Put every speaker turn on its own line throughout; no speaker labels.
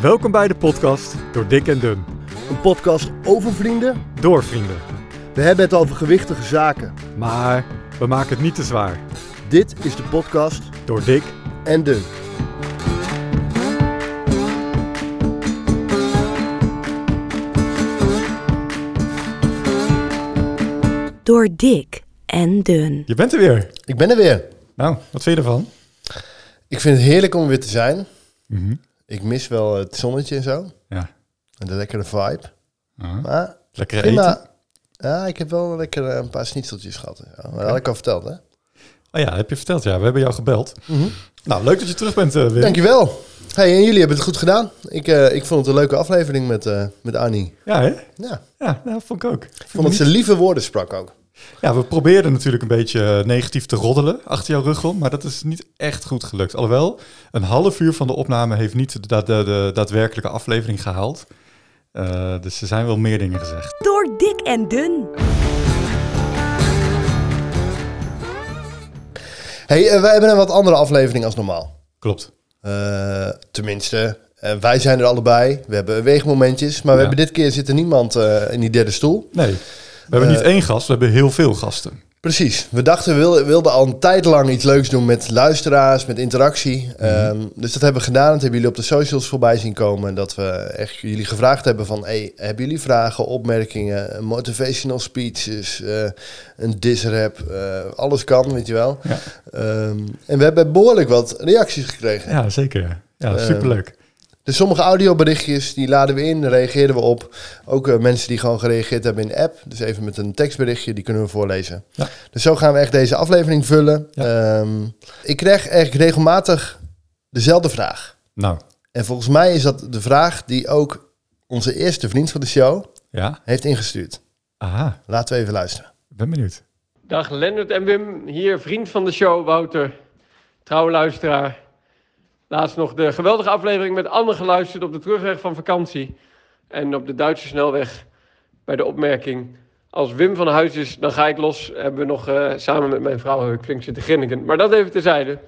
Welkom bij de podcast door Dick en Dun.
Een podcast over vrienden.
Door vrienden.
We hebben het over gewichtige zaken.
Maar we maken het niet te zwaar.
Dit is de podcast
Door Dick
en Dun.
Door dik en dun.
Je bent er weer.
Ik ben er weer.
Nou, wat vind je ervan?
Ik vind het heerlijk om weer te zijn.
Mhm.
Ik mis wel het zonnetje en zo.
Ja.
En de lekkere vibe. Maar
Lekker eten.
Ja, ik heb wel lekker eh, een paar schnitzeltjes gehad. Ja, dat had ik al verteld, hè?
Oh ja, heb je verteld. Ja, we hebben jou gebeld.
Mhm.
Nou, leuk dat je terug bent, uh, Wim.
Dankjewel. Hey, en jullie hebben het goed gedaan. Ik, eh, ik vond het een leuke aflevering met, met Annie.
Ja, hè?
Ja,
Ja, nou, vond ik ook.
ik vond dat ze lieve woorden sprak ook.
Ja, we probeerden natuurlijk een beetje negatief te roddelen achter jouw rug om, maar dat is niet echt goed gelukt. Alhoewel, een half uur van de opname heeft niet de, da- de, de daadwerkelijke aflevering gehaald. Eh, dus er zijn wel meer dingen gezegd.
Door dik en dun.
Hey, eh, wij hebben een wat andere aflevering als normaal.
Klopt.
Eh, tenminste, eh, wij zijn er allebei. We hebben weegmomentjes. Maar we hebben dit keer zit er niemand eh, in die derde stoel.
Nee, hebben niet
Eh,
één gast, we hebben heel veel gasten.
Precies. We dachten, we wilden, wilden al een tijd lang iets leuks doen met luisteraars, met interactie. Ehm, dus dat hebben we gedaan. Dat hebben jullie op de socials voorbij zien komen. Dat we echt jullie gevraagd hebben van... Hey, hebben jullie vragen, opmerkingen, motivational speeches, eh, een disrap? eh alles kan, weet je wel.
Ja,
Ehm, en we hebben behoorlijk wat reacties gekregen.
ja zeker. Ja, ja
Eh,
superleuk.
Dus sommige audioberichtjes, die laden we in, daar reageren we op. Ook eh, mensen die gewoon gereageerd hebben in de app. Dus even met een tekstberichtje, die kunnen we voorlezen.
Ja.
Dus zo gaan we echt deze aflevering vullen.
Ja.
Ehm, ik krijg echt regelmatig dezelfde vraag.
Nou,
En volgens mij is dat de vraag die ook onze eerste vriend van de show
ja.
heeft ingestuurd.
Aha,
Laten we even luisteren.
ik ben benieuwd.
Dag Lennart en Wim, hier vriend van de show, Wouter, trouwe luisteraar. Laatst nog de geweldige aflevering met Anne geluisterd op de terugweg van vakantie. En op de Duitse snelweg bij de opmerking... Als Wim van huis is, dan ga ik los. Hebben we nog eh, samen met mijn vrouw ik flink zitten grinniken. Maar dat even terzijde.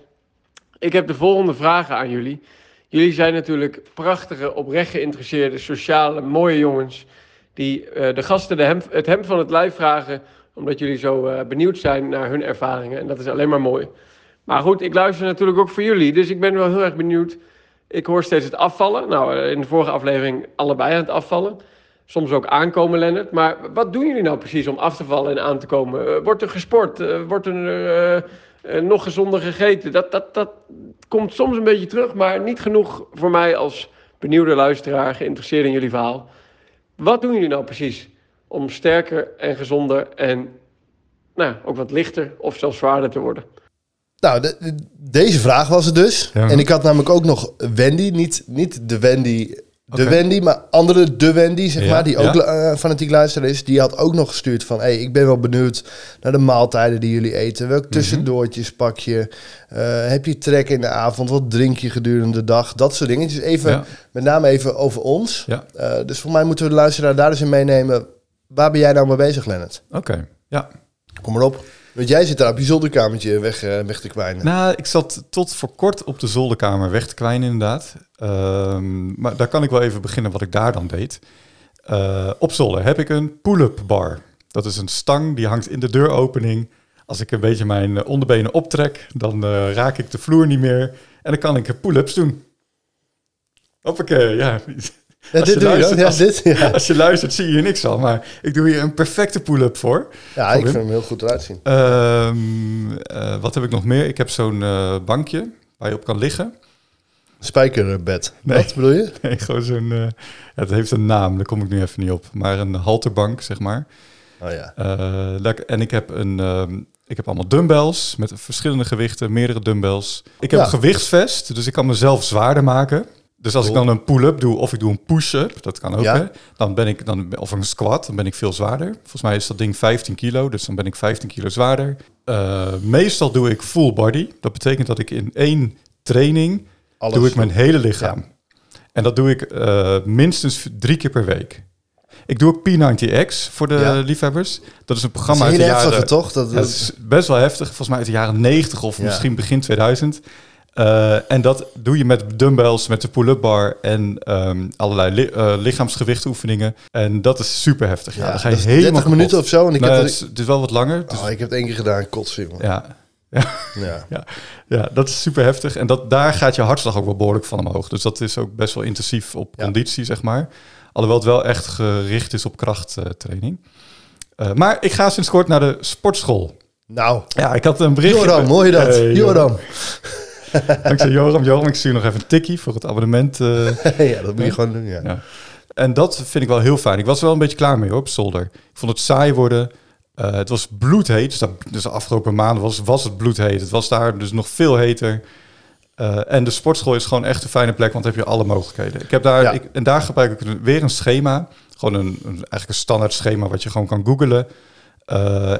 Ik heb de volgende vragen aan jullie. Jullie zijn natuurlijk prachtige, oprecht geïnteresseerde, sociale, mooie jongens. Die eh, de gasten de hem, het van het lijf vragen. Omdat jullie zo eh, benieuwd zijn naar hun ervaringen. En dat is alleen maar mooi. Maar goed, ik luister natuurlijk ook voor jullie. Dus ik ben wel heel erg benieuwd. Ik hoor steeds het afvallen. Nou, eh, in de vorige aflevering allebei aan het afvallen. Soms ook aankomen, Lennart. Maar wat doen jullie nou precies om af te vallen en aan te komen? Eh, wordt er gesport? Eh, wordt er nog gezonder gegeten? Dat, dat, dat komt soms een beetje terug, maar niet genoeg voor mij als benieuwde luisteraar, geïnteresseerd in jullie verhaal. Wat doen jullie nou precies om sterker en gezonder en nou, ook wat lichter of zelfs zwaarder te worden?
Nou, de- de- deze vraag was het dus.
Ja.
En ik had namelijk ook nog Wendy. Niet, niet de Wendy, de. Wendy, maar andere de Wendy, zeg
Ja,
maar. Die ook
ja.
eh, fanatiek luisteraar is. Die had ook nog gestuurd van... Hey, ik ben wel benieuwd naar de maaltijden die jullie eten. Welk
Mhm.
tussendoortjes pak je? Eh, heb je trek in de avond? Wat drink je gedurende de dag? Dat soort dingetjes. Even,
Ja.
met name even over ons. Eh, dus voor mij moeten we de luisteraar daar dus in meenemen. Waar ben jij nou mee bezig, Lennart?
oké. Ja.
Kom maar op. Want jij zit daar op je zolderkamertje weg, eh, weg te kwijnen.
Nou, ik zat tot voor kort op de zolderkamer weg te kwijnen, inderdaad. Ehm, maar daar kan ik wel even beginnen wat ik daar dan deed. Eh, op zolder heb ik een pull-up bar. Dat is een stang die hangt in de deuropening. Als ik een beetje mijn eh, onderbenen optrek, dan raak ik de vloer niet meer. En dan kan ik pull-ups doen. Hoppakee, ja.
Ja, dit
je
doe je dan? Ja,
luistert,
dit, ja.
Als je luistert zie je hier niks van, maar ik doe hier een perfecte pull-up voor.
ja, ik vind hem heel goed eruit zien.
Ehm, eh, wat heb ik nog meer? Ik heb zo'n eh, bankje waar je op kan liggen.
Spijkerbed.
Nee.
Wat bedoel je?
Nee, gewoon zo'n... eh, het heeft een naam, daar kom ik nu even niet op. Maar een halterbank, zeg maar.
Oh ja.
En ik heb, een, ehm, ik heb allemaal dumbbells met verschillende gewichten, meerdere dumbbells. Ik heb
Ja.
een gewichtsvest, dus ik kan mezelf zwaarder maken. Dus als ik dan een pull-up doe of ik doe een push-up, dat kan ook,
Ja.
hè, dan ben ik dan, of een squat, dan ben ik veel zwaarder. Volgens mij is dat ding 15 kilo, dus dan ben ik 15 kilo zwaarder. Eh, meestal doe ik full body. Dat betekent dat ik in één training
Alles.
doe ik mijn hele lichaam. En dat doe ik eh, minstens drie keer per week. Ik doe ook P90X voor de
Ja.
liefhebbers. Dat is een
Dat
programma
is
uit de jaren...
toch? Dat,
dat is best wel heftig. Volgens mij uit de jaren 90 of misschien begin 2000. Eh, en dat doe je met dumbbells, met de pull-up bar en ehm, allerlei li eh, lichaamsgewichtoefeningen. En dat is super heftig. Ja,
Ja,
dan ga je
dat is
helemaal
30 minuten of zo. En ik heb
het,
er-
is, het is wel wat langer. Dus,
Oh, ik heb het één keer gedaan, kotsen, jongen.
ja,
Ja.
ja, ja, dat is super heftig. En dat, daar gaat je hartslag ook wel behoorlijk van omhoog. Dus dat is ook best wel intensief op
Ja.
conditie, zeg maar. Alhoewel het wel echt gericht is op krachttraining. Eh, maar ik ga sinds kort naar de sportschool.
Nou,
Ja, ik had een bericht.
Joram, je dat?
Hey,
Joram.
Dankzij Joram. Joram, ik stuur nog even een tikkie voor het abonnement. eh.
ja, dat moet je gewoon doen, ja.
Ja. En dat vind ik wel heel fijn. Ik was er wel een beetje klaar mee hoor, op zolder. Ik vond het saai worden. Eh, het was bloedheet. Dus, dat, dus de afgelopen maanden was, was het bloedheet. Het was daar dus nog veel heter. Eh, en de sportschool is gewoon echt een fijne plek, want dan heb je alle mogelijkheden. Ik heb daar,
Ja.
ik, en daar gebruik ik weer een schema. Gewoon een, een, eigenlijk een standaard schema wat je gewoon kan googlen.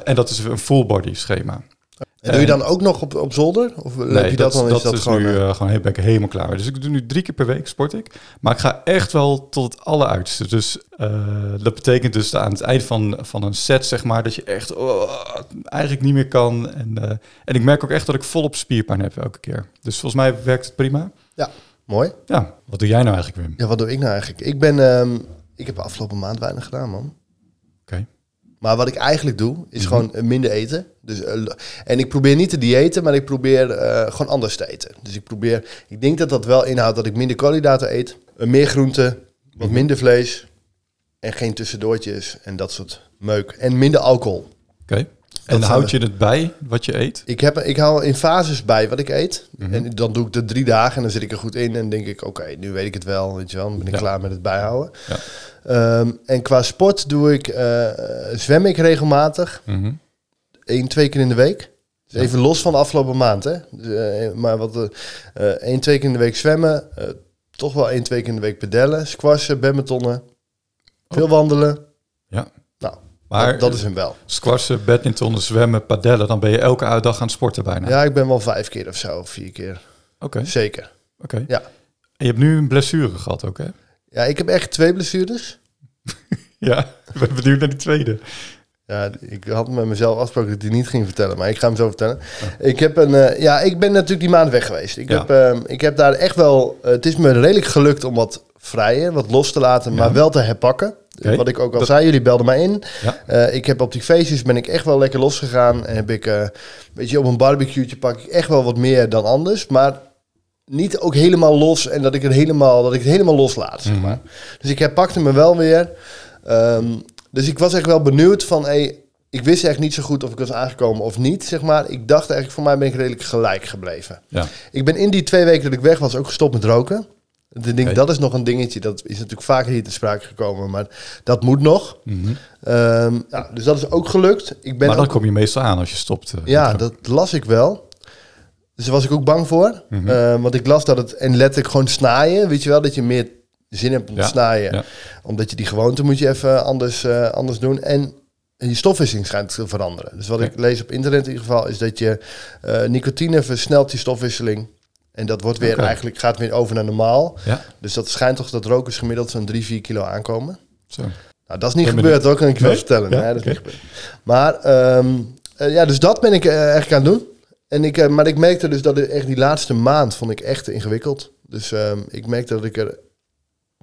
En dat is een full body schema.
En doe je dan ook nog op, op zolder? Of heb je dat, dan? Is dat,
is
gewoon...
nu
eh,
eh, gewoon heel, helemaal klaar mee. Dus ik doe nu drie keer per week sport ik. Maar ik ga echt wel tot het alleruitste. Dus eh, dat betekent dus aan het eind van, van een set, zeg maar, dat je echt oh, eigenlijk niet meer kan. En, en ik merk ook echt dat ik volop spierpijn heb elke keer. Dus volgens mij werkt het prima.
ja, mooi.
Ja, wat doe jij nou eigenlijk, Wim?
Ja, wat doe ik nou eigenlijk? Ik ben... ehm, ik heb afgelopen maand weinig gedaan, man.
Oké.
Maar wat ik eigenlijk doe,
Mhm.
is gewoon eh, minder eten. Dus, eh, en ik probeer niet te diëten, maar ik probeer eh, gewoon anders te eten. Dus ik probeer... Ik denk dat dat wel inhoudt dat ik minder koolhydraten eet. meer groente, wat
Mhm.
minder vlees. En geen tussendoortjes en dat soort meuk. En minder alcohol.
Oké. En houd je het bij wat je eet?
Ik, heb, ik hou in fases bij wat ik eet.
Mhm.
En dan doe ik de drie dagen en dan zit ik er goed in. En denk ik, oké, nu weet ik het wel. Weet je wel, dan ben ik
Ja.
klaar met het bijhouden.
Ja.
Ehm, en qua sport doe ik, eh, zwem ik regelmatig.
Mhm.
één, twee keer in de week. Dus even los van de afgelopen maand, hè. Dus, eh, maar wat, eh, één, twee keer in de week zwemmen. toch wel één, twee keer in de week pedellen. Squashen, badmintonnen. Veel wandelen.
Maar
dat, dat is hem wel.
squashen, badminton, zwemmen, padellen, dan ben je elke dag aan het sporten bijna.
Ja, ik ben wel vijf keer of zo, vier keer.
Oké,
Zeker.
oké.
Ja.
En je hebt nu een blessure gehad ook, hè?
Ja, ik heb echt twee blessures.
Ja, ik ben benieuwd naar die tweede.
Ja, ik had met mezelf afgesproken dat ik die niet ging vertellen, maar ik ga hem zo vertellen. Ik heb een, eh, ja, ik ben natuurlijk die maand weg geweest. Ik,
Ja.
heb, ehm, ik heb daar echt wel, eh, het is me redelijk gelukt om wat vrijer, wat los te laten, maar wel te herpakken. Wat ik ook al
Dat-
zei, jullie belden mij in.
Ja.
Eh, ik heb op die feestjes ben ik echt wel lekker losgegaan en heb ik, eh weet je, op een barbecue'tje pak ik echt wel wat meer dan anders, maar niet ook helemaal los en dat ik het helemaal, dat ik het helemaal loslaat, zeg
Mhm.
maar. Dus ik herpakte me wel weer. Ehm, dus ik was echt wel benieuwd van, hey, ik wist echt niet zo goed of ik was aangekomen of niet, zeg maar. Ik dacht eigenlijk, voor mij ben ik redelijk gelijk gebleven.
Ja.
Ik ben in die twee weken dat ik weg was ook gestopt met roken. Ik denk,
Oké.
Dat is nog een dingetje, dat is natuurlijk vaker hier te sprake gekomen, maar dat moet nog.
Mhm.
Ehm, ja, dus dat is ook gelukt. Ik ben
maar dan
ook-
kom je meestal aan als je stopt. eh,
ja, dat las ik wel. Dus daar was ik ook bang voor.
Mhm.
Eh, want ik las dat het, en letterlijk gewoon snaaien, weet je wel, dat je meer zin hebt om
Ja,
te snaaien.
ja.
Omdat je die gewoonte moet je even anders, eh, anders doen. En je stofwisseling schijnt te veranderen. Dus wat ik lees op internet in ieder geval, is dat je eh, nicotine versnelt die stofwisseling. En dat wordt weer eigenlijk gaat weer over naar normaal.
Ja,
Dus dat schijnt toch dat rokers gemiddeld zo'n 3, 4 kilo aankomen.
zo.
Nou, dat is niet
Ben
gebeurd hoor, kan ik je wel vertellen.
Ja,
Nee, dat is niet. Maar ehm, eh, ja, dus dat ben ik eigenlijk aan het doen. En ik, eh, maar ik merkte dus dat echt die laatste maand vond ik echt ingewikkeld. Dus ehm, ik merkte dat ik er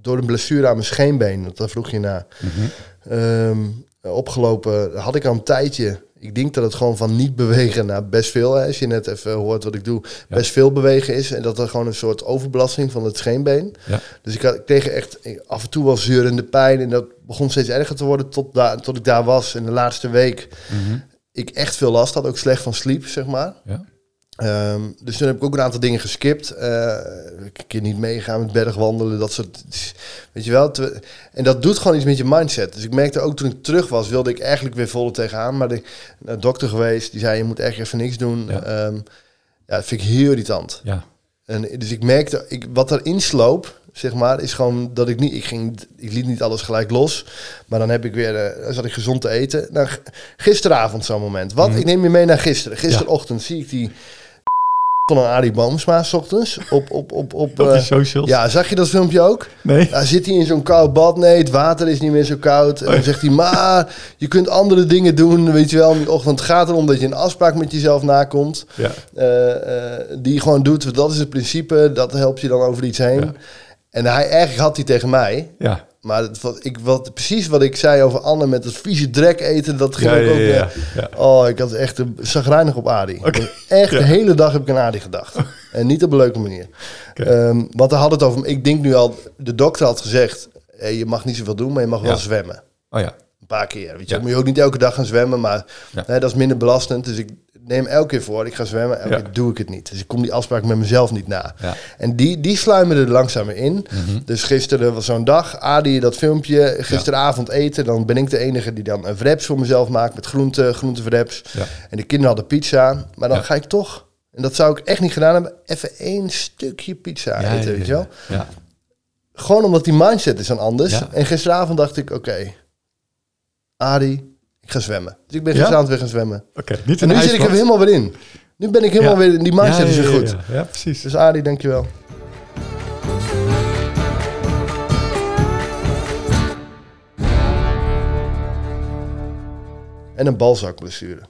door een blessure aan mijn scheenbeen, want daar vroeg je naar,
Mhm.
ehm, opgelopen had ik al een tijdje. Ik denk dat het gewoon van niet bewegen naar best veel, hè, als je net even hoort wat ik doe,
Ja.
best veel bewegen is. En dat er gewoon een soort overbelasting van het scheenbeen.
Ja.
Dus ik, had, ik kreeg echt af en toe wel zeurende pijn. En dat begon steeds erger te worden tot, daar, tot ik daar was. En de laatste week
Mhm.
ik echt veel last had. Ook slecht van sleep, zeg maar.
Ja.
Ehm, dus toen heb ik ook een aantal dingen geskipt. Ik een keer niet meegaan met bergwandelen, dat soort... Weet je wel? te- En dat doet gewoon iets met je mindset. Dus ik merkte ook toen ik terug was, wilde ik eigenlijk weer volle tegenaan. Maar de, dokter geweest, die zei, je moet echt even niks doen.
Ja.
Ja, ja dat vind ik heel irritant.
ja.
En dus ik merkte, ik, wat er insloop, zeg maar, is gewoon dat ik niet, ik ging, ik liet niet alles gelijk los. Maar dan heb ik weer, dan zat ik gezond te eten. Nou, gisteravond zo'n moment. Wat?
Mhm.
Ik neem je mee naar gisteren. Gisterochtend zie ik die van een Arie Boomsma 's ochtends op... op, op, op
Op
eh,
die socials?
ja, zag je dat filmpje ook?
Nee?
Daar zit hij in zo'n koud bad. Nee, het water is niet meer zo koud. En dan
Oh.
zegt hij, maar je kunt andere dingen doen. Weet je wel, ochtend. Het gaat erom dat je een afspraak met jezelf nakomt.
Ja.
eh, eh, die je gewoon doet. Want dat is het principe. Dat helpt je dan over iets heen.
Ja.
En hij, eigenlijk had hij tegen mij.
Ja.
Maar het, wat, ik, wat, precies wat ik zei over Anne met dat vieze drek eten. Dat ging
Ja,
ook
ja,
ook...
ja, ja.
Oh, ik had echt een zagrijnig op Adi.
Oké.
Echt de hele dag heb ik aan Adi gedacht. En niet op een leuke manier. Ehm, want hij had het over... Ik denk nu al... De dokter had gezegd... hey, je mag niet zoveel doen, maar je mag wel zwemmen.
Oh ja.
Een paar keer. Weet je. Moet je ook niet elke dag gaan zwemmen. Maar hè, dat is minder belastend. Dus ik neem elke keer voor. Ik ga zwemmen. Elke
Ja.
keer doe ik het niet. Dus ik kom die afspraak met mezelf niet na.
Ja.
En die, die sluimerde er langzamer in.
Mhm.
Dus gisteren was zo'n dag. Adi, dat filmpje. Gisteravond eten. Dan ben ik de enige die dan een wraps voor mezelf maakt. Met groente, groentewraps. En de kinderen hadden pizza. Maar dan ga ik toch... En dat zou ik echt niet gedaan hebben. Even één stukje pizza eten, weet je wel?
Ja.
Gewoon omdat die mindset is dan anders. En gisteravond dacht ik, oké, Adi, ik ga zwemmen. Dus ik ben gisteravond weer gaan zwemmen.
Oké, niet
En nu zit ik er helemaal weer in. Nu ben ik helemaal weer in die mindset, is weer goed.
Ja, ja, precies.
Dus Adi, dankjewel. En een balzakblessure.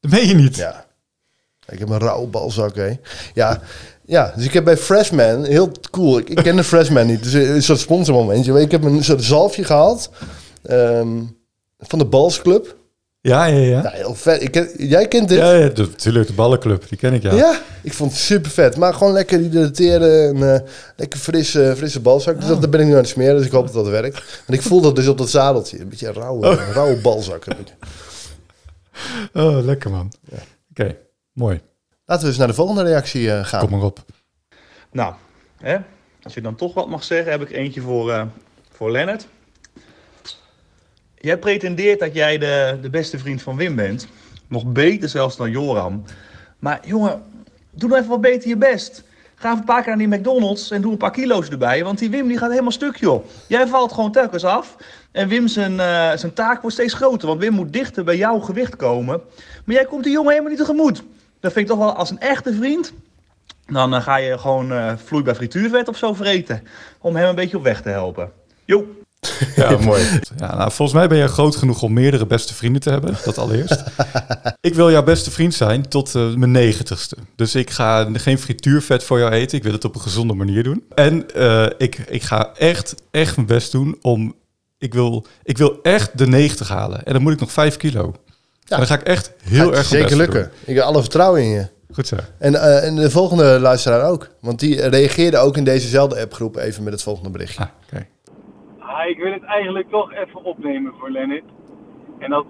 Dat meen je niet.
Ja. Ik heb een rauwe balzak, hè. Ja, ja, dus ik heb bij Freshman, heel cool, ik, ik ken de Freshman niet, dus een soort sponsormomentje. Ik heb een soort zalfje gehad ehm, van de Balsclub.
Ja, ja, ja.
Ja, heel vet. Ik ken, jij kent dit?
Ja, ja, de- natuurlijk, de ballenclub, die ken ik, ja.
Ja. ik vond het super vet. Maar gewoon lekker hydrateren en eh, lekker frisse, frisse balzak. Dus dat, daar ben ik nu aan het smeren, dus ik hoop dat dat werkt. En ik voel dat dus op dat zadeltje. Een beetje een rauwe,
Oh.
rauwe balzak heb ik.
Oh, lekker man. Oké, mooi.
Laten we eens naar de volgende reactie eh, gaan.
Kom maar op.
Nou, hè, als je dan toch wat mag zeggen, heb ik eentje voor, eh voor Lennart. Jij pretendeert dat jij de, de beste vriend van Wim bent. Nog beter zelfs dan Joram. Maar jongen, doe nou even wat beter je best. Ga even een paar keer naar die McDonald's en doe een paar kilo's erbij. Want die Wim die gaat helemaal stuk, joh. Jij valt gewoon telkens af. En Wim zijn, eh, zijn taak wordt steeds groter. Want Wim moet dichter bij jouw gewicht komen. Maar jij komt die jongen helemaal niet tegemoet. Dat vind ik toch wel als een echte vriend. Dan eh, ga je gewoon eh vloeibaar frituurvet of zo vreten. Om hem een beetje op weg te helpen. Jo.
Ja, mooi. Ja, nou, volgens mij ben je groot genoeg om meerdere beste vrienden te hebben. Dat allereerst. ik wil jouw beste vriend zijn tot eh, mijn negentigste. Dus ik ga geen frituurvet voor jou eten. Ik wil het op een gezonde manier doen. En eh, ik, ik ga echt, echt mijn best doen om... Ik wil, ik wil echt de 90 halen. En dan moet ik nog 5 kilo. En dan ga ik echt heel erg
Zeker lukken. Ik heb alle vertrouwen in je.
Goed zo.
En, eh, en de volgende luisteraar ook. Want die reageerde ook in dezezelfde appgroep even met het volgende berichtje.
Ah, oké.
Ah, ik wil het eigenlijk toch even opnemen voor Lennart. En dat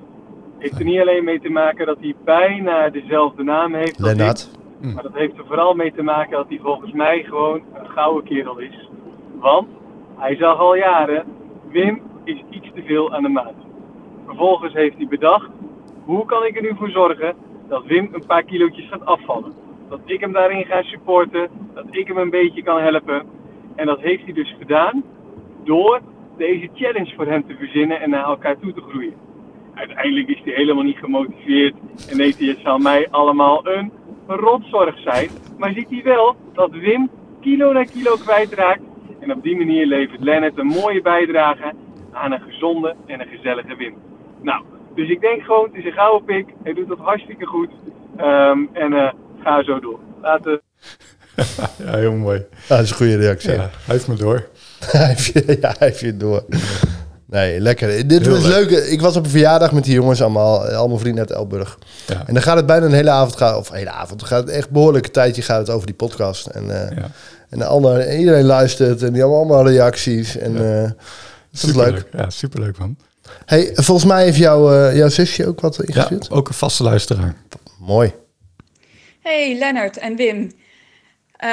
heeft er niet alleen mee te maken dat hij bijna dezelfde naam heeft. als
Lennart.
Maar dat heeft er vooral mee te maken dat hij volgens mij gewoon een gouden kerel is. Want hij zag al jaren, Wim is iets te veel aan de maat. Vervolgens heeft hij bedacht, hoe kan ik er nu voor zorgen dat Wim een paar kilootjes gaat afvallen. Dat ik hem daarin ga supporten, dat ik hem een beetje kan helpen. En dat heeft hij dus gedaan door deze challenge voor hem te verzinnen en naar elkaar toe te groeien. Uiteindelijk is hij helemaal niet gemotiveerd en denkt hij, het zal mij allemaal een rotzorg zijn. Maar ziet hij wel dat Wim kilo na kilo kwijtraakt en op die manier levert Lennart een mooie bijdrage aan een gezonde en een gezellige Wim. Nou, dus ik denk gewoon, het is een gouden pik, hij doet dat hartstikke goed Ehm, en eh, ga zo door. Laten
Ja, heel mooi.
Dat is een goede reactie.
Ja, hij heeft me door.
hij heeft je, ja, je door. Nee, lekker. Dit
Heel
was
leuk.
leuk. Ik was op een verjaardag met die jongens, allemaal, allemaal vrienden uit Elburg.
Ja.
En dan gaat het bijna een hele avond, gaan, of een hele avond, dan gaat het echt behoorlijk een tijdje gaat het over die podcast. En, eh,
Ja.
en ander, iedereen luistert en die hebben allemaal reacties. En eh, dat is leuk.
Superleuk. Ja, superleuk man.
Hey, volgens mij heeft jouw, eh, jouw zusje ook wat
Ja,
ingestuurd.
ook een vaste luisteraar.
Mooi.
Hey Lennart en Wim. Eh,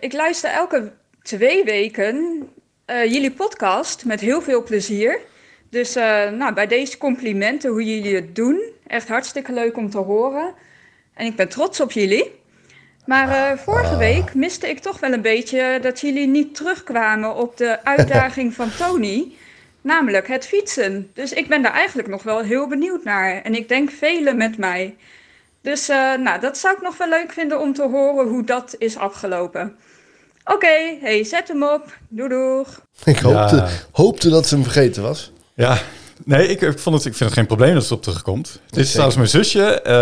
ik luister elke twee weken eh, jullie podcast met heel veel plezier. Dus eh, nou, bij deze complimenten hoe jullie het doen. Echt hartstikke leuk om te horen. En ik ben trots op jullie. Maar eh, vorige week miste ik toch wel een beetje dat jullie niet terugkwamen op de uitdaging van Tony. Namelijk het fietsen. Dus ik ben daar eigenlijk nog wel heel benieuwd naar. En ik denk velen met mij. Dus nou, dat zou ik nog wel leuk vinden om te horen hoe dat is afgelopen. Oké, hey, zet hem op. Doei doeg.
Ik hoopte,
Ja.
hoopte dat ze hem vergeten was.
Ja, nee, ik, ik, vond het, ik vind het geen probleem dat ze op terugkomt. Het is
zeker.
trouwens mijn zusje, eh,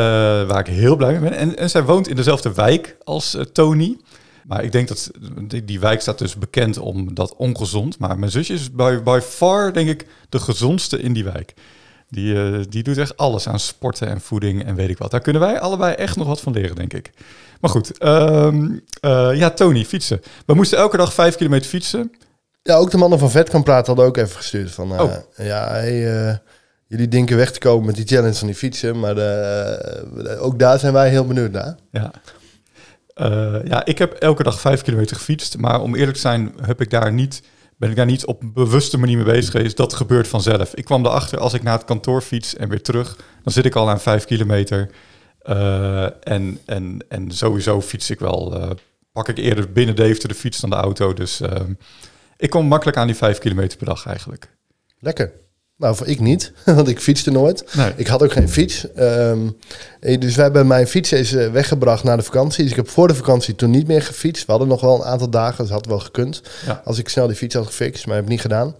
waar ik heel blij mee ben. En, en zij woont in dezelfde wijk als eh, Tony. Maar ik denk dat die, die wijk staat dus bekend om dat ongezond. Maar mijn zusje is by, by far, denk ik, de gezondste in die wijk. Die, eh, die doet echt alles aan sporten en voeding en weet ik wat. Daar kunnen wij allebei echt nog wat van leren, denk ik. Maar goed, ehm, eh, ja, Tony, fietsen. We moesten elke dag vijf kilometer fietsen.
Ja, ook de mannen van Vet kan praten hadden ook even gestuurd van... eh,
Oh.
Ja, hey, jullie denken weg te komen met die challenge van die fietsen. Maar ook daar zijn wij heel benieuwd naar.
Ja. Ja, ik heb elke dag vijf kilometer gefietst. Maar om eerlijk te zijn, heb ik daar niet, ben ik daar niet op een bewuste manier mee bezig geweest. Dat gebeurt vanzelf. Ik kwam erachter als ik naar het kantoor fiets en weer terug. Dan zit ik al aan vijf kilometer. Eh, en, en, en sowieso fiets ik wel. eh, pak ik eerder binnen Deventer de fiets dan de auto. Dus eh, ik kom makkelijk aan die vijf kilometer per dag eigenlijk.
Lekker. Nou, voor ik niet, want ik fietste nooit.
Nee.
Ik had ook geen fiets. Ehm, eh, dus we hebben mijn fiets is eh, weggebracht na de vakantie. Dus ik heb voor de vakantie toen niet meer gefietst. We hadden nog wel een aantal dagen, dus had wel gekund.
Ja.
Als ik snel die fiets had gefixt, maar heb ik niet gedaan.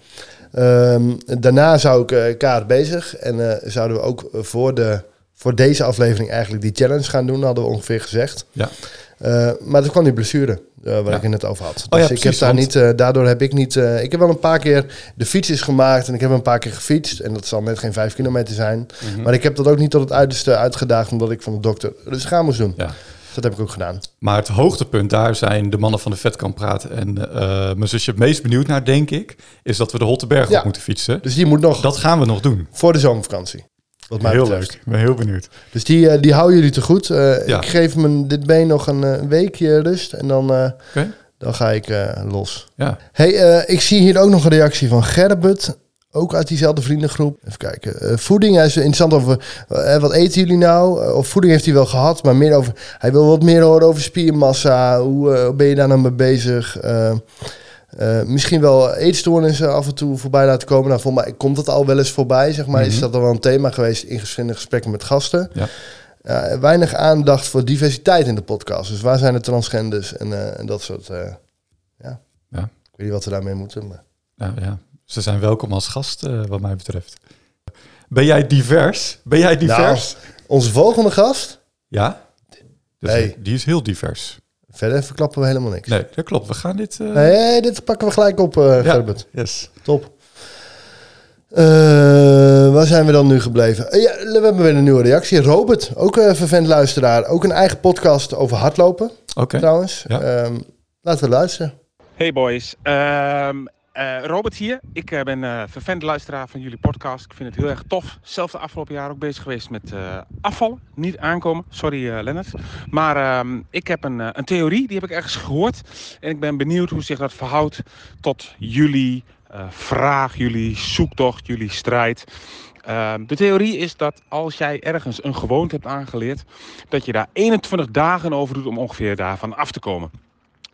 Ehm, daarna zou ik eh kaart bezig. En zouden we ook voor, de, voor deze aflevering eigenlijk die challenge gaan doen, hadden we ongeveer gezegd.
Ja.
Eh, maar toen kwam die blessure, eh, waar
Ja.
ik het net over had. Dus
Oh ja,
ik heb daar
want-
niet, eh, daardoor heb ik niet... ik heb wel een paar keer de fiets is gemaakt en ik heb een paar keer gefietst. En dat zal net geen vijf kilometer zijn.
Mhm.
Maar ik heb dat ook niet tot het uiterste uitgedaagd, omdat ik van de dokter dus gaan moest doen.
Ja.
Dus dat heb ik ook gedaan.
Maar het hoogtepunt, daar zijn de mannen van de vet kan praten. En mijn zusje het meest benieuwd naar, denk ik, is dat we de Holteberg op moeten fietsen.
Dus die moet nog
Dat gaan we nog doen.
voor de zomervakantie. Wat mij
heel
betreft.
leuk. Ik ben heel benieuwd.
Dus die, eh, die houden jullie te goed. Eh,
Ja.
Ik geef hem dit been nog een eh, weekje rust en dan, dan ga ik los.
Ja.
Hey, ik zie hier ook nog een reactie van Gerbert. Ook uit diezelfde vriendengroep. Even kijken. Voeding, hij is interessant over... eh, wat eten jullie nou? Of voeding heeft hij wel gehad, maar meer over... Hij wil wat meer horen over spiermassa. Hoe ben je daar nou mee bezig? Eh, eh, misschien wel eetstoornissen af en toe voorbij laten komen. Nou, volgens mij komt dat al wel eens voorbij, zeg maar. Is
Mhm.
dat al wel een thema geweest in verschillende gesprekken met gasten?
Ja.
Ja, weinig aandacht voor diversiteit in de podcast. Dus waar zijn de transgenders en, eh, en dat soort... eh, ja.
Ja.
Ik weet niet wat we daarmee moeten, maar...
Nou ja, ze zijn welkom als gast, eh, wat mij betreft. Ben jij divers? Ben jij divers?
Onze volgende gast,
ja? Dus
Nee.
Die is heel divers.
Verder verklappen we helemaal niks.
Nee, dat klopt. We gaan dit... eh,
Nee, dit pakken we gelijk op, eh
Ja.
Gerbert.
Yes.
Top. Eh, waar zijn we dan nu gebleven? Eh, ja, we hebben weer een nieuwe reactie. Robert, ook een vervent luisteraar. Ook een eigen podcast over hardlopen,
Oké.
trouwens.
Ja.
Ehm, laten we luisteren.
Hey boys, Ehm, eh, Robert hier. Ik eh, ben eh vervent luisteraar van jullie podcast. Ik vind het heel erg tof. Zelf de afgelopen jaar ook bezig geweest met afvallen. Niet aankomen, sorry Lennart. Maar ehm, ik heb een, een theorie, die heb ik ergens gehoord. En ik ben benieuwd hoe zich dat verhoudt tot jullie vraag, jullie zoektocht, jullie strijd. Ehm, de theorie is dat als jij ergens een gewoonte hebt aangeleerd, dat je daar 21 dagen over doet om ongeveer daarvan af te komen.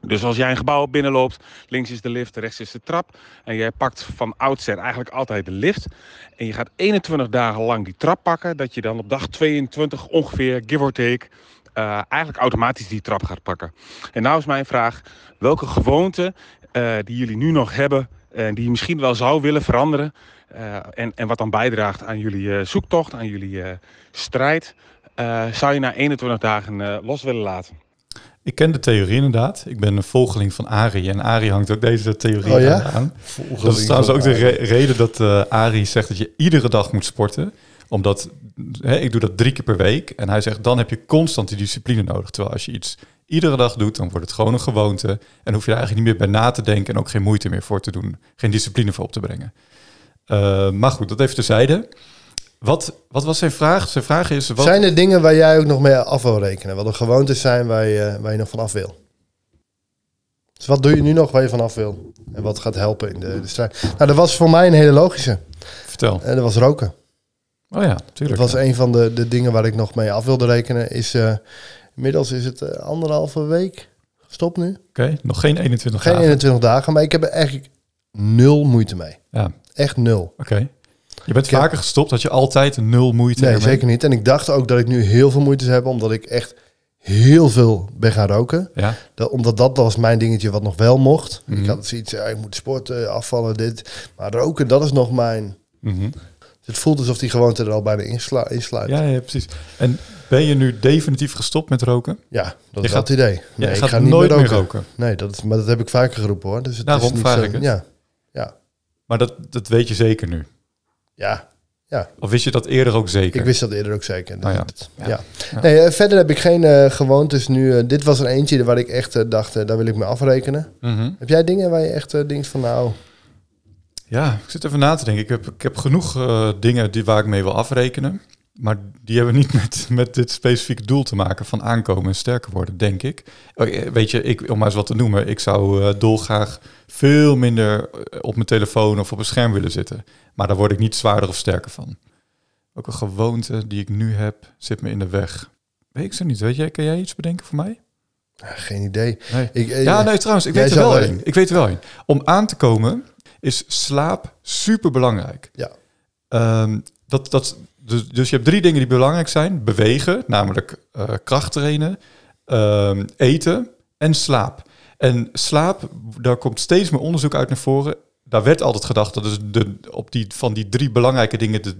Dus als jij een gebouw binnenloopt, links is de lift, rechts is de trap. En jij pakt van oudsher eigenlijk altijd de lift. En je gaat 21 dagen lang die trap pakken. Dat je dan op dag 22 ongeveer, give or take, eh, eigenlijk automatisch die trap gaat pakken. En nou is mijn vraag, welke gewoonte eh, die jullie nu nog hebben, en die je misschien wel zou willen veranderen. eh, en, en wat dan bijdraagt aan jullie eh, zoektocht, aan jullie eh, strijd. eh, zou je na 21 dagen eh, los willen laten?
Ik ken de theorie inderdaad. Ik ben een volgeling van Ari. En Ari hangt ook deze theorie
Oh ja?
aan. Dat is trouwens ook de re- reden dat eh Ari zegt dat je iedere dag moet sporten. Omdat, hè, ik doe dat drie keer per week. En hij zegt, dan heb je constant die discipline nodig. Terwijl als je iets iedere dag doet, dan wordt het gewoon een gewoonte. En hoef je daar eigenlijk niet meer bij na te denken en ook geen moeite meer voor te doen. Geen discipline voor op te brengen. Eh, maar goed, dat even terzijde. Wat, wat was zijn vraag? Zijn vraag is... Wat,
Zijn er dingen waar jij ook nog mee af wil rekenen? Wat er gewoontes zijn waar je, waar je nog van af wil? Dus wat doe je nu nog waar je van af wil? En wat gaat helpen in de, de strijd? Nou, dat was voor mij een hele logische.
Vertel.
En dat was roken.
Oh ja,
Dat
tuurlijk.
was
ja.
een van de, de dingen waar ik nog mee af wilde rekenen. Is, eh, inmiddels is het eh, anderhalve week gestopt nu.
Oké, nog geen 21
Geen
dagen.
21 dagen, maar ik heb er eigenlijk nul moeite mee.
Ja,
Echt nul.
oké. Je bent
Ik heb-
vaker gestopt, had je altijd nul moeite
Nee,
ermee?
zeker niet. En ik dacht ook dat ik nu heel veel moeite heb, omdat ik echt heel veel ben gaan roken.
Ja,
Dat, omdat dat was mijn dingetje wat nog wel mocht.
Mhm.
Ik had zoiets, ja, ik moet sporten, afvallen, dit. Maar roken, dat is nog mijn...
Mhm.
Het voelt alsof die gewoonte er al bijna insluit.
ja, ja, precies. En ben je nu definitief gestopt met roken?
Ja, dat
Je
is
gaat-
dat idee. Nee, ik
gaat
ga niet
nooit
meer
meer
roken.
roken.
Nee, dat is, maar dat heb ik vaker geroepen hoor. Dus het
Daarom
is niet
vraag
zo,
ik het.
Ja, ja,
Maar dat, dat weet je zeker nu.
Ja.
Of wist je dat eerder ook zeker?
Ik wist dat eerder ook zeker. Dus
Oh ja. Ja.
ja.
Ja.
Nee, eh, verder heb ik geen eh gewoontes nu. eh, dit was er eentje waar ik echt dacht, daar wil ik me afrekenen.
Mhm.
Heb jij dingen waar je echt denkt van nou...
Ja, ik zit even na te denken. Ik heb, ik heb genoeg eh, dingen die, waar ik mee wil afrekenen. Maar die hebben niet met, met dit specifieke doel te maken van aankomen en sterker worden, denk ik. Oh, eh, Weet je, ik, om maar eens wat te noemen, ik zou eh, dolgraag veel minder eh, op mijn telefoon of op een scherm willen zitten. Maar daar word ik niet zwaarder of sterker van. Ook een gewoonte die ik nu heb, zit me in de weg. Weet ik zo niet. Weet jij, kan jij iets bedenken voor mij?
geen idee.
Nee.
Ik, eh,
Ja, nee, trouwens, ik weet er wel- één. Ik weet er wel één. Om aan te komen is slaap super belangrijk.
Ja.
Ehm, dat, dat, dus, dus je hebt drie dingen die belangrijk zijn. Bewegen, namelijk eh, kracht trainen, ehm, eten en slaap. En slaap, daar komt steeds meer onderzoek uit naar voren. Daar werd altijd gedacht dat is de, op die, van die drie belangrijke dingen de,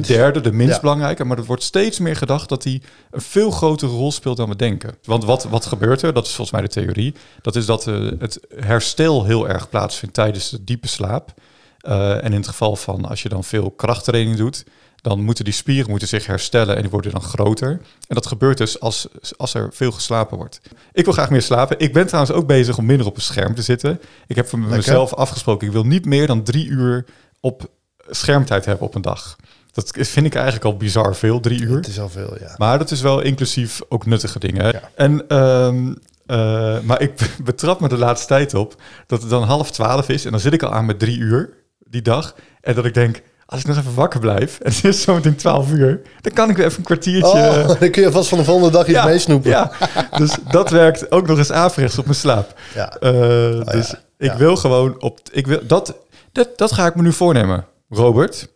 derde, de minst
Ja.
belangrijke. Maar er wordt steeds meer gedacht dat die een veel grotere rol speelt dan we denken. Want wat, wat gebeurt er? Dat is volgens mij de theorie. Dat is dat eh, het herstel heel erg plaatsvindt tijdens de diepe slaap. Eh, en in het geval van als je dan veel krachttraining doet, dan moeten die spieren moeten zich herstellen en die worden dan groter. En dat gebeurt dus als, als er veel geslapen wordt. Ik wil graag meer slapen. Ik ben trouwens ook bezig om minder op een scherm te zitten. Ik heb voor mezelf afgesproken, ik wil niet meer dan drie uur op schermtijd hebben op een dag. Dat vind ik eigenlijk al bizar veel, drie uur.
Het is al veel, ja.
Maar dat is wel inclusief ook nuttige dingen.
Ja.
En, ehm, eh, maar ik betrap me de laatste tijd op dat het dan half twaalf is en dan zit ik al aan met drie uur die dag. En dat ik denk, als ik nog even wakker blijf en het is zo meteen twaalf uur, dan kan ik weer even een kwartiertje...
Oh, dan kun je vast van de volgende dag iets meesnoepen.
Ja, dus dat werkt ook nog eens averechts op mijn slaap.
Ja.
Eh,
Oh,
dus
ja.
ik
Ja.
wil gewoon op... Ik wil, dat, dat, dat ga ik me nu voornemen, Robert.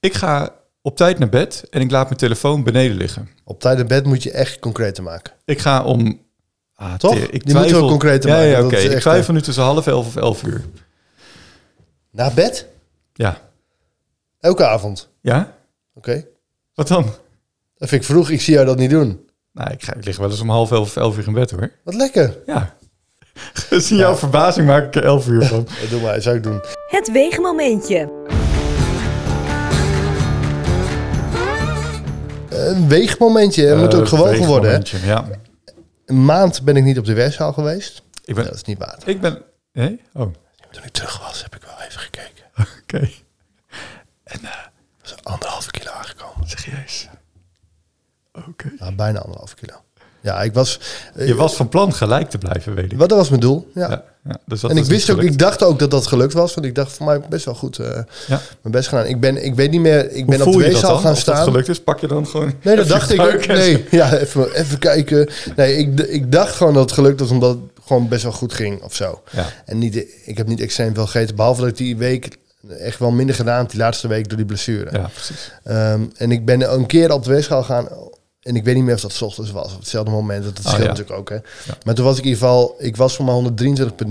Ik ga op tijd naar bed en ik laat mijn telefoon beneden liggen.
Op tijd in bed moet je echt concreter maken.
Ik ga om... Ah,
Toch?
te- Ik
Die moeten we ook concreter
ja,
maken,
Ja, oké.
is
Ik twijfel
eh,
nu tussen half elf of elf uur.
Naar bed?
Ja.
Elke avond?
Ja?
Oké.
Wat dan?
Dat vind ik vroeg. Ik zie jou dat niet doen.
Nou, ik, ga, ik lig wel eens om half elf of elf uur in bed, hoor.
Wat lekker.
Ja. Gezien jouw verbazing maak ik er elf uur van.
Eh, Doe maar, zou ik doen.
Het weegmomentje.
Een weegmomentje. Er moet ook
Eh,
gewogen worden. Hè?
weegmomentje, Ja.
Een maand ben ik niet op de weegschaal geweest.
Ik ben...
Dat is niet waar.
Ik ben... Nee? Oh, oké.
Toen ik terug was, heb ik wel even gekeken.
En, eh,
Dat is anderhalve kilo aangekomen.
serieus. Oké.
Nou, bijna anderhalve kilo. Ja, ik was... eh,
Je was van plan gelijk te blijven, weet ik.
Wat dat was mijn doel. Ja.
Ja, ja, dus dat
en ik wist ook, ik dacht ook dat dat gelukt was. Want ik dacht voor mij best wel goed eh,
Ja.
mijn best gedaan. Ik ben, ik weet niet meer, ik ben op de weegschaal gaan
Als dat
staan.
gelukt is, pak je dan gewoon...
Nee, dat dacht ik ook. Nee, ja, even, even kijken. Nee, ik, ik dacht gewoon dat het gelukt was omdat het gewoon best wel goed ging of zo.
Ja.
En niet, ik heb niet extreem veel gegeten, behalve dat ik die week echt wel minder gedaan die laatste week door die blessure.
ja, precies.
Ehm, en ik ben een keer op de weegschaal gaan. En ik weet niet meer of dat 's ochtends was. Op hetzelfde moment. Dat scheelt
Oh, ja.
natuurlijk ook. Hè. Maar toen was ik in ieder geval... Ik was voor mij 123,9.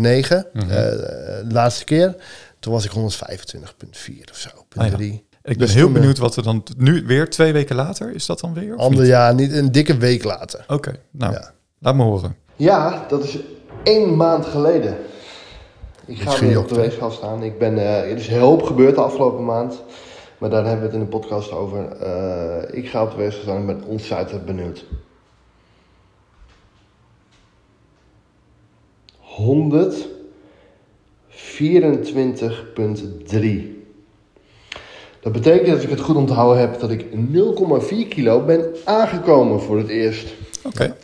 Mhm.
eh, de laatste keer. Toen was ik 125,4 of zo.
Ah, ja.
3.
Ik ben
Dus
heel
toen, eh,
benieuwd wat er dan... Nu weer twee weken later, is dat dan weer? of
Ander
niet?
jaar, niet een dikke week later.
Oké, nou,
Ja.
laat me horen.
Ja, dat is één maand geleden. Ik ga weer op de weegschaal staan. Ik ben, eh, er is heel hoop gebeurd de afgelopen maand. Maar daar hebben we het in de podcast over. Eh, ik ga op de weegschaal staan en ben ontzettend benieuwd. 124,3. Dat betekent dat ik het goed onthouden heb dat ik 0,4 kilo ben aangekomen voor het eerst.
Oké.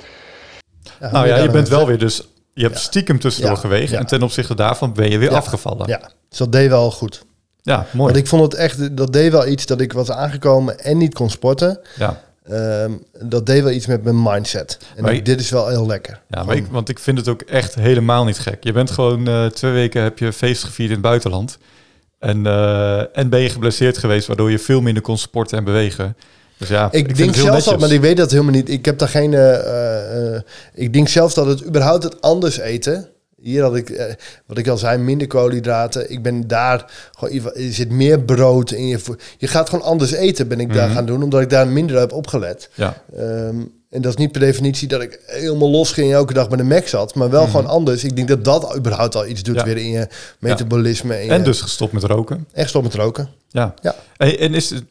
Ja,
Nou ja, je bent wel weer dus... Je hebt stiekem tussendoor gewegen. En ten opzichte daarvan ben je weer afgevallen.
Ja, dus dat deed wel goed.
Ja, mooi.
Want ik vond het echt, dat deed wel iets dat ik was aangekomen en niet kon sporten.
Ja,
Ehm, dat deed wel iets met mijn mindset. En
Maar
ik- dit is wel heel lekker.
ja maar ik, want ik vind het ook echt helemaal niet gek. Je bent gewoon... eh, twee weken heb je feest gevierd in het buitenland. En, eh, en ben je geblesseerd geweest, waardoor je veel minder kon sporten en bewegen. Dus ja,
Ik, denk zelfs dat, maar ik weet dat helemaal niet. Ik heb daar geen. eh, eh, eh, ik denk zelfs dat het überhaupt het anders eten. Hier had ik, wat ik al zei, minder koolhydraten. Ik ben daar gewoon, er zit meer brood in je. Je gaat gewoon anders eten, ben ik daar
Mhm.
gaan doen, omdat ik daar minder heb opgelet.
Ja,
Ehm, en dat is niet per definitie dat ik helemaal los ging en elke dag bij de Mac zat, maar wel gewoon anders. Ik denk dat dat überhaupt al iets doet
Mhm. Ja.
weer in je metabolisme. En,
en
je-
dus gestopt met roken.
echt stop met roken.
Ja.
Ja.
Hey, en is, het-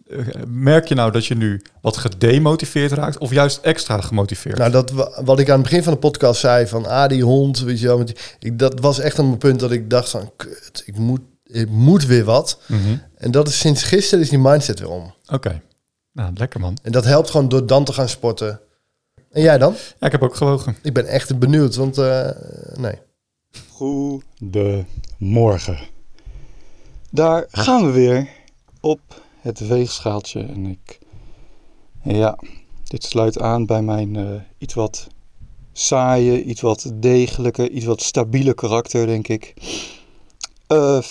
merk je nou dat je nu wat gedemotiveerd raakt of juist extra gemotiveerd?
Nou, dat wa- wat ik aan het begin van de podcast zei van ah die hond, weet je wel, met ik, dat was echt een punt dat ik dacht van kut, ik moet, ik moet weer wat.
Mhm.
En dat is sinds gisteren is die mindset weer om.
Oké. Nou, lekker man.
En dat helpt gewoon door dan te gaan sporten. En jij dan?
Ja, ik heb ook gewogen.
Ik ben echt benieuwd, want eh, nee.
Goedemorgen. Daar gaan we weer op het weegschaaltje. En ik, ja, dit sluit aan bij mijn eh, iets wat saaie, iets wat degelijke, iets wat stabiele karakter, denk ik. Eh 85,3.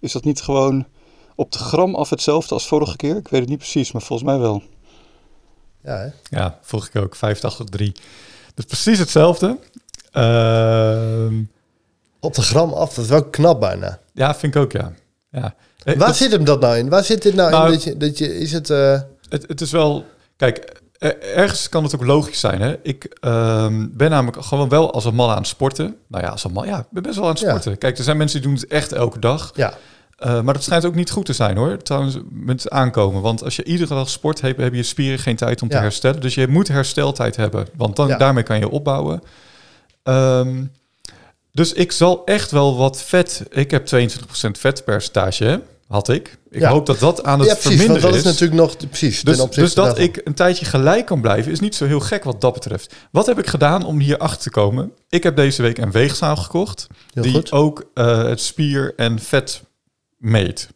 Is dat niet gewoon op de gram af hetzelfde als vorige keer? Ik weet het niet precies, maar volgens mij wel.
Ja, hè?
Ja, vroeg ik ook. 583. Dus precies hetzelfde. Ehm,
Op de gram af, dat is wel knap bijna.
ja, vind ik ook, ja. ja. Eh,
Waar
dat-
zit hem dat nou in? Waar zit dit nou,
Nou,
in? Dat je, dat je, is het... eh,
Het, het is wel... Kijk, er- ergens kan het ook logisch zijn. Hè? Ik ehm, ben namelijk gewoon wel als een man aan het sporten. Nou ja, als een man, ja, ik ben best wel aan het
Ja.
sporten. Kijk, er zijn mensen die doen het echt elke dag.
ja,
Eh, maar dat schijnt ook niet goed te zijn hoor, trouwens met aankomen. Want als je iedere dag sport hebt, hebben je spieren geen tijd om te herstellen. Dus je moet hersteltijd hebben, want dan,
Ja.
daarmee kan je opbouwen. Ehm, dus ik zal echt wel wat vet... Ik heb 22% vetpercentage, hè, had ik. Ik
Ja.
hoop dat dat aan het
ja precies, want
verminderen
dat is natuurlijk nog... Precies,
Dus, dus dat
daarvan.
ik een tijdje gelijk kan blijven, is niet zo heel gek wat dat betreft. Wat heb ik gedaan om hier achter te komen? Ik heb deze week een weegzaal gekocht,
Heel
die
goed.
ook eh, het spier en vet meet.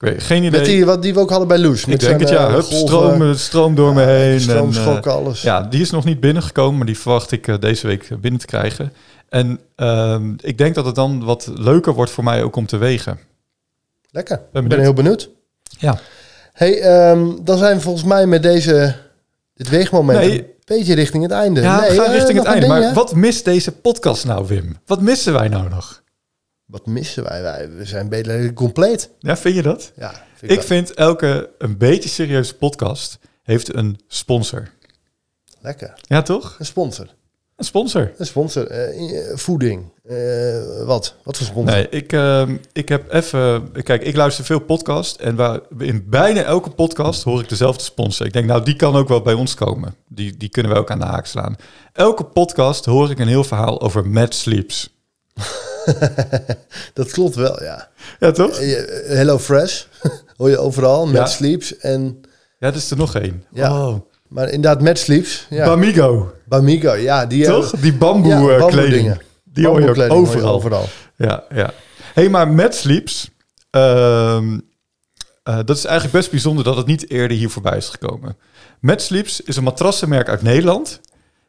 Ik weet geen idee.
Met die, wat die we ook hadden bij Loes.
ik denk het ja,
eh,
hup,
golven,
stroom, stroom door me heen.
Stroomschokken,
en, eh,
alles.
ja, die is nog niet binnengekomen, maar die verwacht ik eh, deze week binnen te krijgen. En ehm, ik denk dat het dan wat leuker wordt voor mij ook om te wegen.
Lekker.
Ben
Ik ben heel benieuwd.
Ja.
Hey, ehm, dan zijn we volgens mij met deze, dit weegmoment
Nee.
een beetje richting het einde.
Ja,
nee,
we gaan richting het einde.
ding,
Maar
hè?
wat mist deze podcast nou, Wim? Wat missen wij nou nog?
Wat missen wij? wij? We zijn bijna compleet.
Ja, vind je dat?
Ja, vind
Ik
wel.
vind elke een beetje serieuze podcast heeft een sponsor.
Lekker.
Ja, toch?
Een sponsor.
Een sponsor.
Een sponsor. Eh, eh, voeding. Eh, wat? Wat voor sponsor?
Nee, ik, ehm, ik heb even... Kijk, ik luister veel podcast. En waar, in bijna elke podcast hoor ik dezelfde sponsor. Ik denk, nou, die kan ook wel bij ons komen. Die, die kunnen we ook aan de haak slaan. Elke podcast hoor ik een heel verhaal over Mad Sleeps.
Dat klopt wel, ja.
Ja, toch?
Eh, eh, Hello Fresh. Hoor je overal. Met
Ja.
Sleeps. En,
Ja, dat is er nog één.
Ja.
Oh.
maar inderdaad, met Sleeps. Ja.
Bamigo,
Bamigo. Ja, die eh,
toch? Die bamboe,
ja, bamboe
kleding.
dingen.
Die hoor je ook overal.
overal.
Ja, ja. hey, maar Mad Sleeps, ehm, eh, dat is eigenlijk best bijzonder dat het niet eerder hier voorbij is gekomen. Mad Sleeps is een matrassenmerk uit Nederland.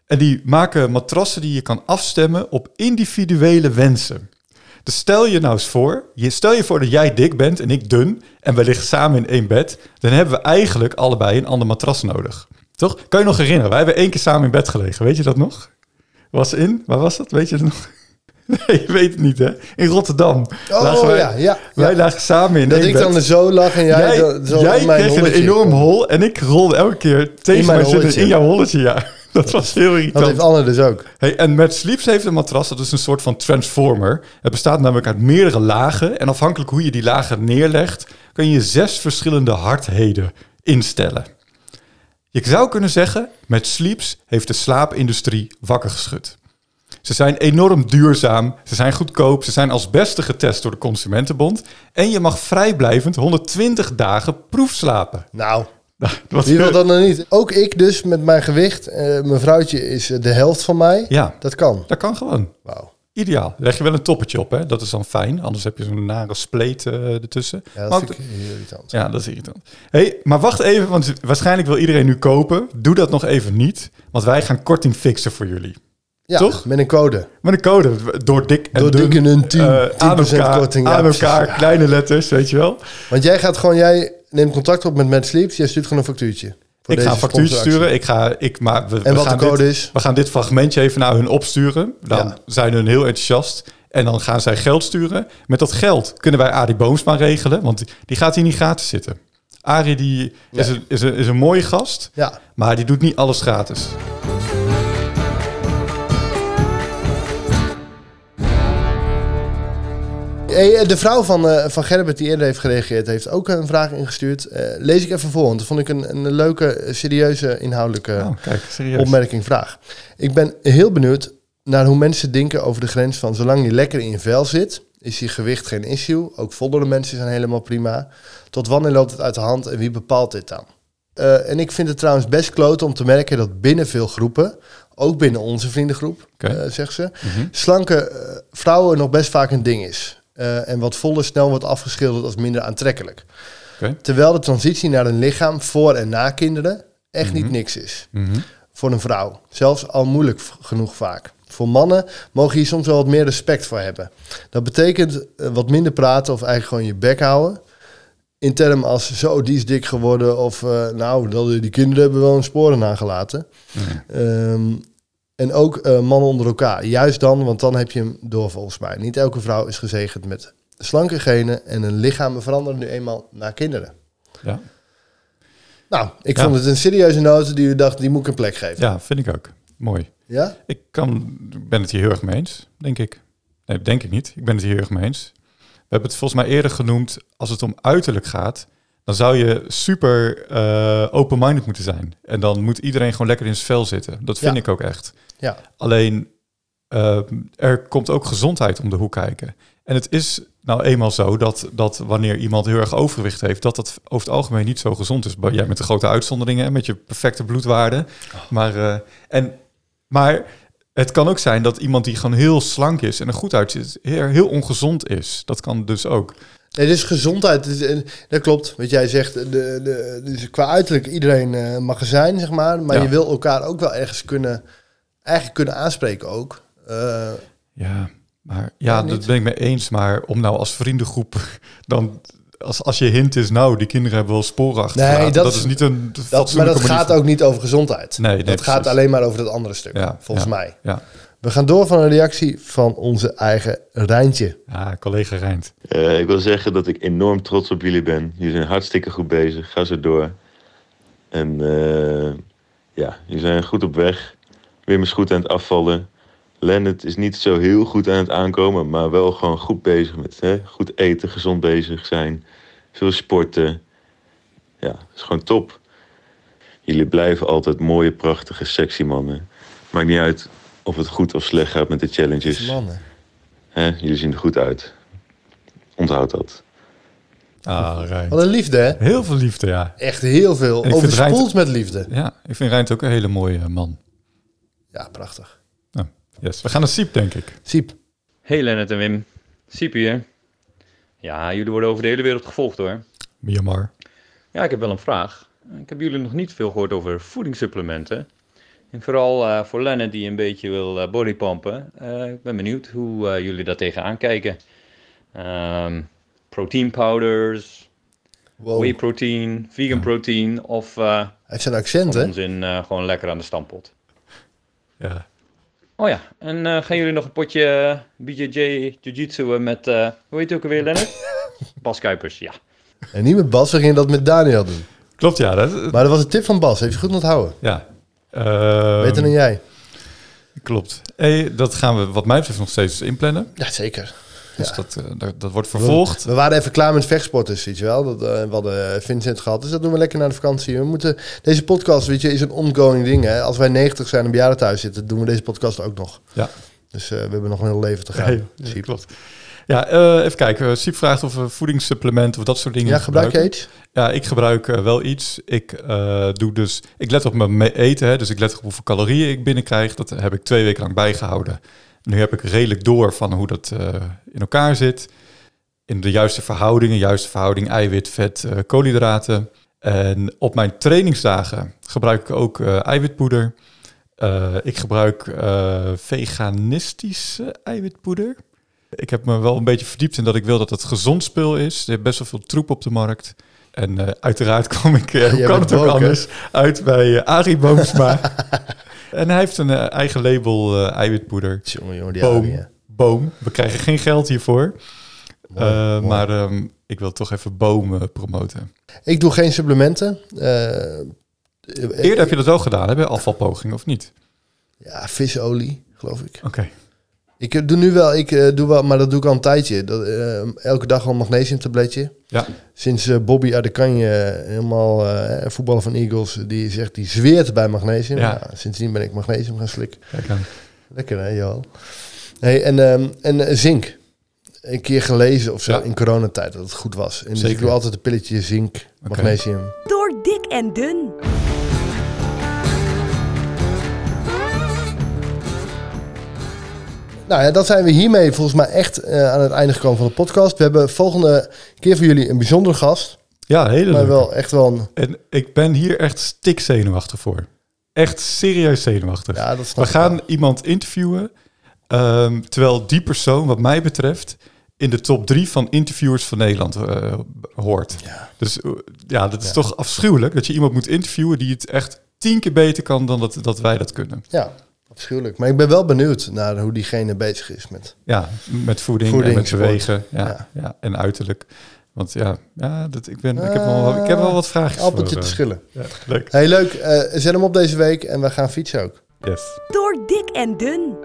En die maken matrassen die je kan afstemmen op individuele wensen. Dus stel je nou eens voor, je, stel je voor dat jij dik bent en ik dun en we liggen samen in één bed. Dan hebben we eigenlijk allebei een ander matras nodig. Toch? Kan je nog herinneren? Wij hebben één keer samen in bed gelegen. Weet je dat nog? Was in? Waar was dat? Weet je het nog? Nee, je weet het niet, hè? In Rotterdam.
Oh,
lagen wij,
ja, ja.
Wij
ja.
lagen samen in
Dat ik
bed.
dan zo lag en jij,
jij
zo-
jij kreeg een enorm hol en ik rolde elke keer tegen
mijn holletje.
in jouw holletje, ja. Dat was heel
Dat
irritant.
heeft Anne dus ook.
Hey, en met Sleeps heeft een matras, dat is een soort van transformer. Het bestaat namelijk uit meerdere lagen. En afhankelijk hoe je die lagen neerlegt, kan je zes verschillende hardheden instellen. Je zou kunnen zeggen, met Sleeps heeft de slaapindustrie wakker geschud. Ze zijn enorm duurzaam, ze zijn goedkoop, ze zijn als beste getest door de Consumentenbond. En je mag vrijblijvend 120 dagen proefslapen.
Nou,
Wat
wie wil dat nou niet? Ook ik dus met mijn gewicht. Eh, mijn vrouwtje is eh, de helft van mij.
Ja,
Dat kan.
dat kan gewoon.
Wauw.
Ideaal. Leg je wel een toppetje op, hè? Dat is dan fijn. Anders heb je zo'n nare spleet eh, ertussen.
Ja, dat
Maar-
vind ik irritant.
ja, dat is irritant. hey, maar wacht even, want waarschijnlijk wil iedereen nu kopen. Doe dat nog even niet, want wij gaan korting fixen voor jullie.
Ja,
Toch?
met een code.
Met een code. Door dik en
Door
dun.
dik en dun 10,
eh,
10%
aan elkaar,
korting,
aan elkaar
ja.
kleine letters, weet je wel.
Want jij gaat gewoon, jij neemt contact op met Mad Sleeps. Jij stuurt gewoon een factuurtje. voor
Ik ga een factuurtje sturen. Ik ga, ik, maar we,
En
we
wat de
gaan
code
dit,
is?
We gaan dit fragmentje even naar hun opsturen. Dan
Ja.
zijn hun heel enthousiast. En dan gaan zij geld sturen. Met dat geld kunnen wij Arie Boomsma regelen. Want die- gaat hier niet gratis zitten. Arie die is, een, is, een, is een mooie gast.
Ja.
Maar die doet niet alles gratis.
Hey, eh, de vrouw van, eh, van Gerbert die eerder heeft gereageerd, heeft ook een vraag ingestuurd. Eh, lees ik even voor, want dat vond ik een, een leuke, serieuze, inhoudelijke
Oh, kijk, serieus.
opmerking, vraag. Ik ben heel benieuwd naar hoe mensen denken over de grens van zolang je lekker in je vel zit, is je gewicht geen issue. Ook vollere mensen zijn helemaal prima. Tot wanneer loopt het uit de hand en wie bepaalt dit dan? En ik vind het trouwens best kloten om te merken dat binnen veel groepen, ook binnen onze vriendengroep, eh, zegt ze,
Mhm.
slanke vrouwen nog best vaak een ding is. Eh, en wat voller snel wordt afgeschilderd als minder aantrekkelijk. Terwijl de transitie naar een lichaam voor en na kinderen echt niet
Mhm.
niks is.
Mhm.
Voor een vrouw. Zelfs al moeilijk genoeg vaak. Voor mannen mogen hier soms wel wat meer respect voor hebben. Dat betekent eh, wat minder praten of eigenlijk gewoon je bek houden. In termen als zo, die is dik geworden. Of eh, nou, dat- die kinderen hebben wel een sporen nagelaten. Ehm, en ook eh, mannen onder elkaar. Juist dan, want dan heb je hem door volgens mij. Niet elke vrouw is gezegend met slanke genen. En een lichaam veranderen nu eenmaal naar kinderen.
Ja.
Nou, ik
Ja.
vond het een serieuze noot die u dacht, die moet ik een plek geven.
ja, vind ik ook. Mooi.
Ja?
Ik kan, ben het hier heel erg mee eens, denk ik. Nee, denk ik niet. Ik ben het hier heel erg mee eens. We hebben het volgens mij eerder genoemd, als het om uiterlijk gaat, dan zou je super eh, open-minded moeten zijn. En dan moet iedereen gewoon lekker in zijn vel zitten. Dat vind
Ja.
ik ook echt.
Ja.
Alleen, eh, er komt ook gezondheid om de hoek kijken. En het is nou eenmaal zo dat, dat wanneer iemand heel erg overgewicht heeft, dat dat over het algemeen niet zo gezond is. Jij met de grote uitzonderingen en met je perfecte bloedwaarde. Maar, eh, en, maar het kan ook zijn dat iemand die gewoon heel slank is en er goed uitziet, heel, heel ongezond is. Dat kan dus ook.
Nee, dus gezondheid, dat klopt. Wat jij zegt, de, de, dus qua uiterlijk iedereen eh magazijn, zeg maar. Maar
Ja.
je wil elkaar ook wel ergens kunnen, eigenlijk kunnen aanspreken ook. Eh,
Ja, maar ja, dat ben ik mee eens. Maar om nou als vriendengroep dan. Als, als je hint is, nou, die kinderen hebben wel sporen achtergelaten.
Nee,
dat,
dat
is niet een
dat, maar dat gaat
van-
ook niet over gezondheid.
Nee, nee,
dat gaat alleen maar over dat andere stuk,
Ja,
volgens
ja,
mij.
Ja,
We gaan door van een reactie van onze eigen Rijntje.
ja collega Rijnt.
Eh, ik wil zeggen dat ik enorm trots op jullie ben. Jullie zijn hartstikke goed bezig. Ga zo door. En eh, ja, jullie zijn goed op weg. Wim is goed aan het afvallen. Lennart is niet zo heel goed aan het aankomen, maar wel gewoon goed bezig met hè? goed eten, gezond bezig zijn. Veel sporten. Ja, dat is gewoon top. Jullie blijven altijd mooie, prachtige, sexy mannen. Maakt niet uit of het goed of slecht gaat met de challenges.
Mannen.
Hè? Jullie zien er goed uit. Onthoud dat.
Ah, Rijnt.
Wat een liefde, hè?
Heel veel liefde, ja.
Echt heel veel. Overspoeld
Rijnt-
met liefde.
Ja, ik vind Rijnt ook een hele mooie man.
Ja, prachtig.
Nou, yes. We gaan naar Siep, denk ik.
Siep.
Hey Lennart en Wim, Siep hier. Ja, jullie worden over de hele wereld gevolgd hoor.
Myanmar.
Ja, ik heb wel een vraag. Ik heb jullie nog niet veel gehoord over voedingssupplementen. En vooral eh, voor Lennart die een beetje wil eh, bodypumpen. Eh, ik ben benieuwd hoe eh, jullie daar tegenaan kijken. Ehm protein powders,
Wow.
whey protein, vegan protein of eh
Hij heeft zijn accent, hè?
onzin eh, gewoon lekker aan de stampot.
Ja.
Oh ja, en eh, gaan jullie nog een potje BJJ Jiu-Jitsu met, eh, hoe heet het ook alweer Lennart? Bas Kuipers, ja.
En niet met Bas, we gingen dat met Daniel doen.
Klopt, ja. Dat,
Maar dat was een tip van Bas, heeft je goed onthouden.
ja. Ehm,
Beter dan jij.
Klopt. Hey, dat gaan we wat mij betreft nog steeds inplannen.
Ja, zeker.
Dus
Ja.
dat, eh, dat, dat wordt vervolgd.
We waren even klaar met vechtsporters, weet je wel. Dat, eh, we hadden Vincent gehad, dus dat doen we lekker na de vakantie. We moeten, deze podcast, weet je, is een ongoing ding. Hè? Als wij 90 zijn en bejaarden thuis zitten, doen we deze podcast ook nog.
Ja.
Dus eh, we hebben nog een heel leven te gaan.
Ja, ja, klopt. Ja, eh, even kijken. Siep vraagt of we voedingssupplementen of dat soort dingen
Ja, gebruik je iets?
Ja, ik gebruik eh, wel iets. Ik eh, doe dus, ik let op mijn eten, hè, dus ik let op hoeveel calorieën ik binnenkrijg. Dat heb ik twee weken lang bijgehouden. Nu heb ik redelijk door van hoe dat eh, in elkaar zit. In de juiste verhoudingen, juiste verhouding eiwit, vet, eh, koolhydraten. En op mijn trainingsdagen gebruik ik ook eh, eiwitpoeder. Eh, ik gebruik eh, veganistische eiwitpoeder. Ik heb me wel een beetje verdiept in dat ik wil dat het gezond spul is. Er is best wel veel troep op de markt. En eh, uiteraard kwam ik, eh, hoe kan het ook anders, uit bij eh Arie Boomsma. en hij heeft een eigen label eiwitpoeder.
Jongen, jongen, die
Boom.
Arie.
Boom. We krijgen geen geld hiervoor.
Mooi, mooi.
maar ehm, ik wil toch even bomen promoten.
Ik doe geen supplementen.
Eerder heb je dat wel gedaan, hè, bij afvalpoging, of niet?
Ja, visolie, geloof ik.
Oké.
Ik eh, doe nu wel, ik eh, doe wel, maar dat doe ik al een tijdje. Dat, eh, elke dag al een magnesiumtabletje.
Ja.
Sinds Bobby uit de Kanje, helemaal eh, voetballer van Eagles, die zegt, die zweert bij magnesium.
Ja.
Ja. sindsdien ben ik magnesium gaan slikken. Lekker hè, Johan? Hey, en ehm, en zink. Een keer gelezen of zo
Ja.
in coronatijd dat het goed was. En dus ik doe altijd een pilletje zink, magnesium.
Door dik en dun.
Nou ja, dan zijn we hiermee volgens mij echt eh, aan het einde gekomen van de podcast. We hebben volgende keer voor jullie een bijzondere gast.
Ja, hele
Maar
leuk.
wel echt wel een...
En ik ben hier echt stik zenuwachtig voor. Echt serieus zenuwachtig.
Ja, dat snap
We gaan iemand interviewen, ehm, terwijl die persoon, wat mij betreft, in de top drie van interviewers van Nederland eh, hoort. Dus eh, ja, dat is
Ja.
toch afschuwelijk dat je iemand moet interviewen die het echt tien keer beter kan dan dat, dat wij dat kunnen.
Ja, afschuwelijk. Maar ik ben wel benieuwd naar hoe diegene bezig is met...
Ja, met voeding,
Voeding,
en met bewegen ja,
Ja.
ja. en uiterlijk. Want ja, ja dat, ik, ben, ik, heb wel, ik heb wel wat vragen.
Appeltje te schillen.
Ja, leuk.
Hey, leuk. Eh, zet hem op deze week en we gaan fietsen ook.
Yes.
Door dik en dun.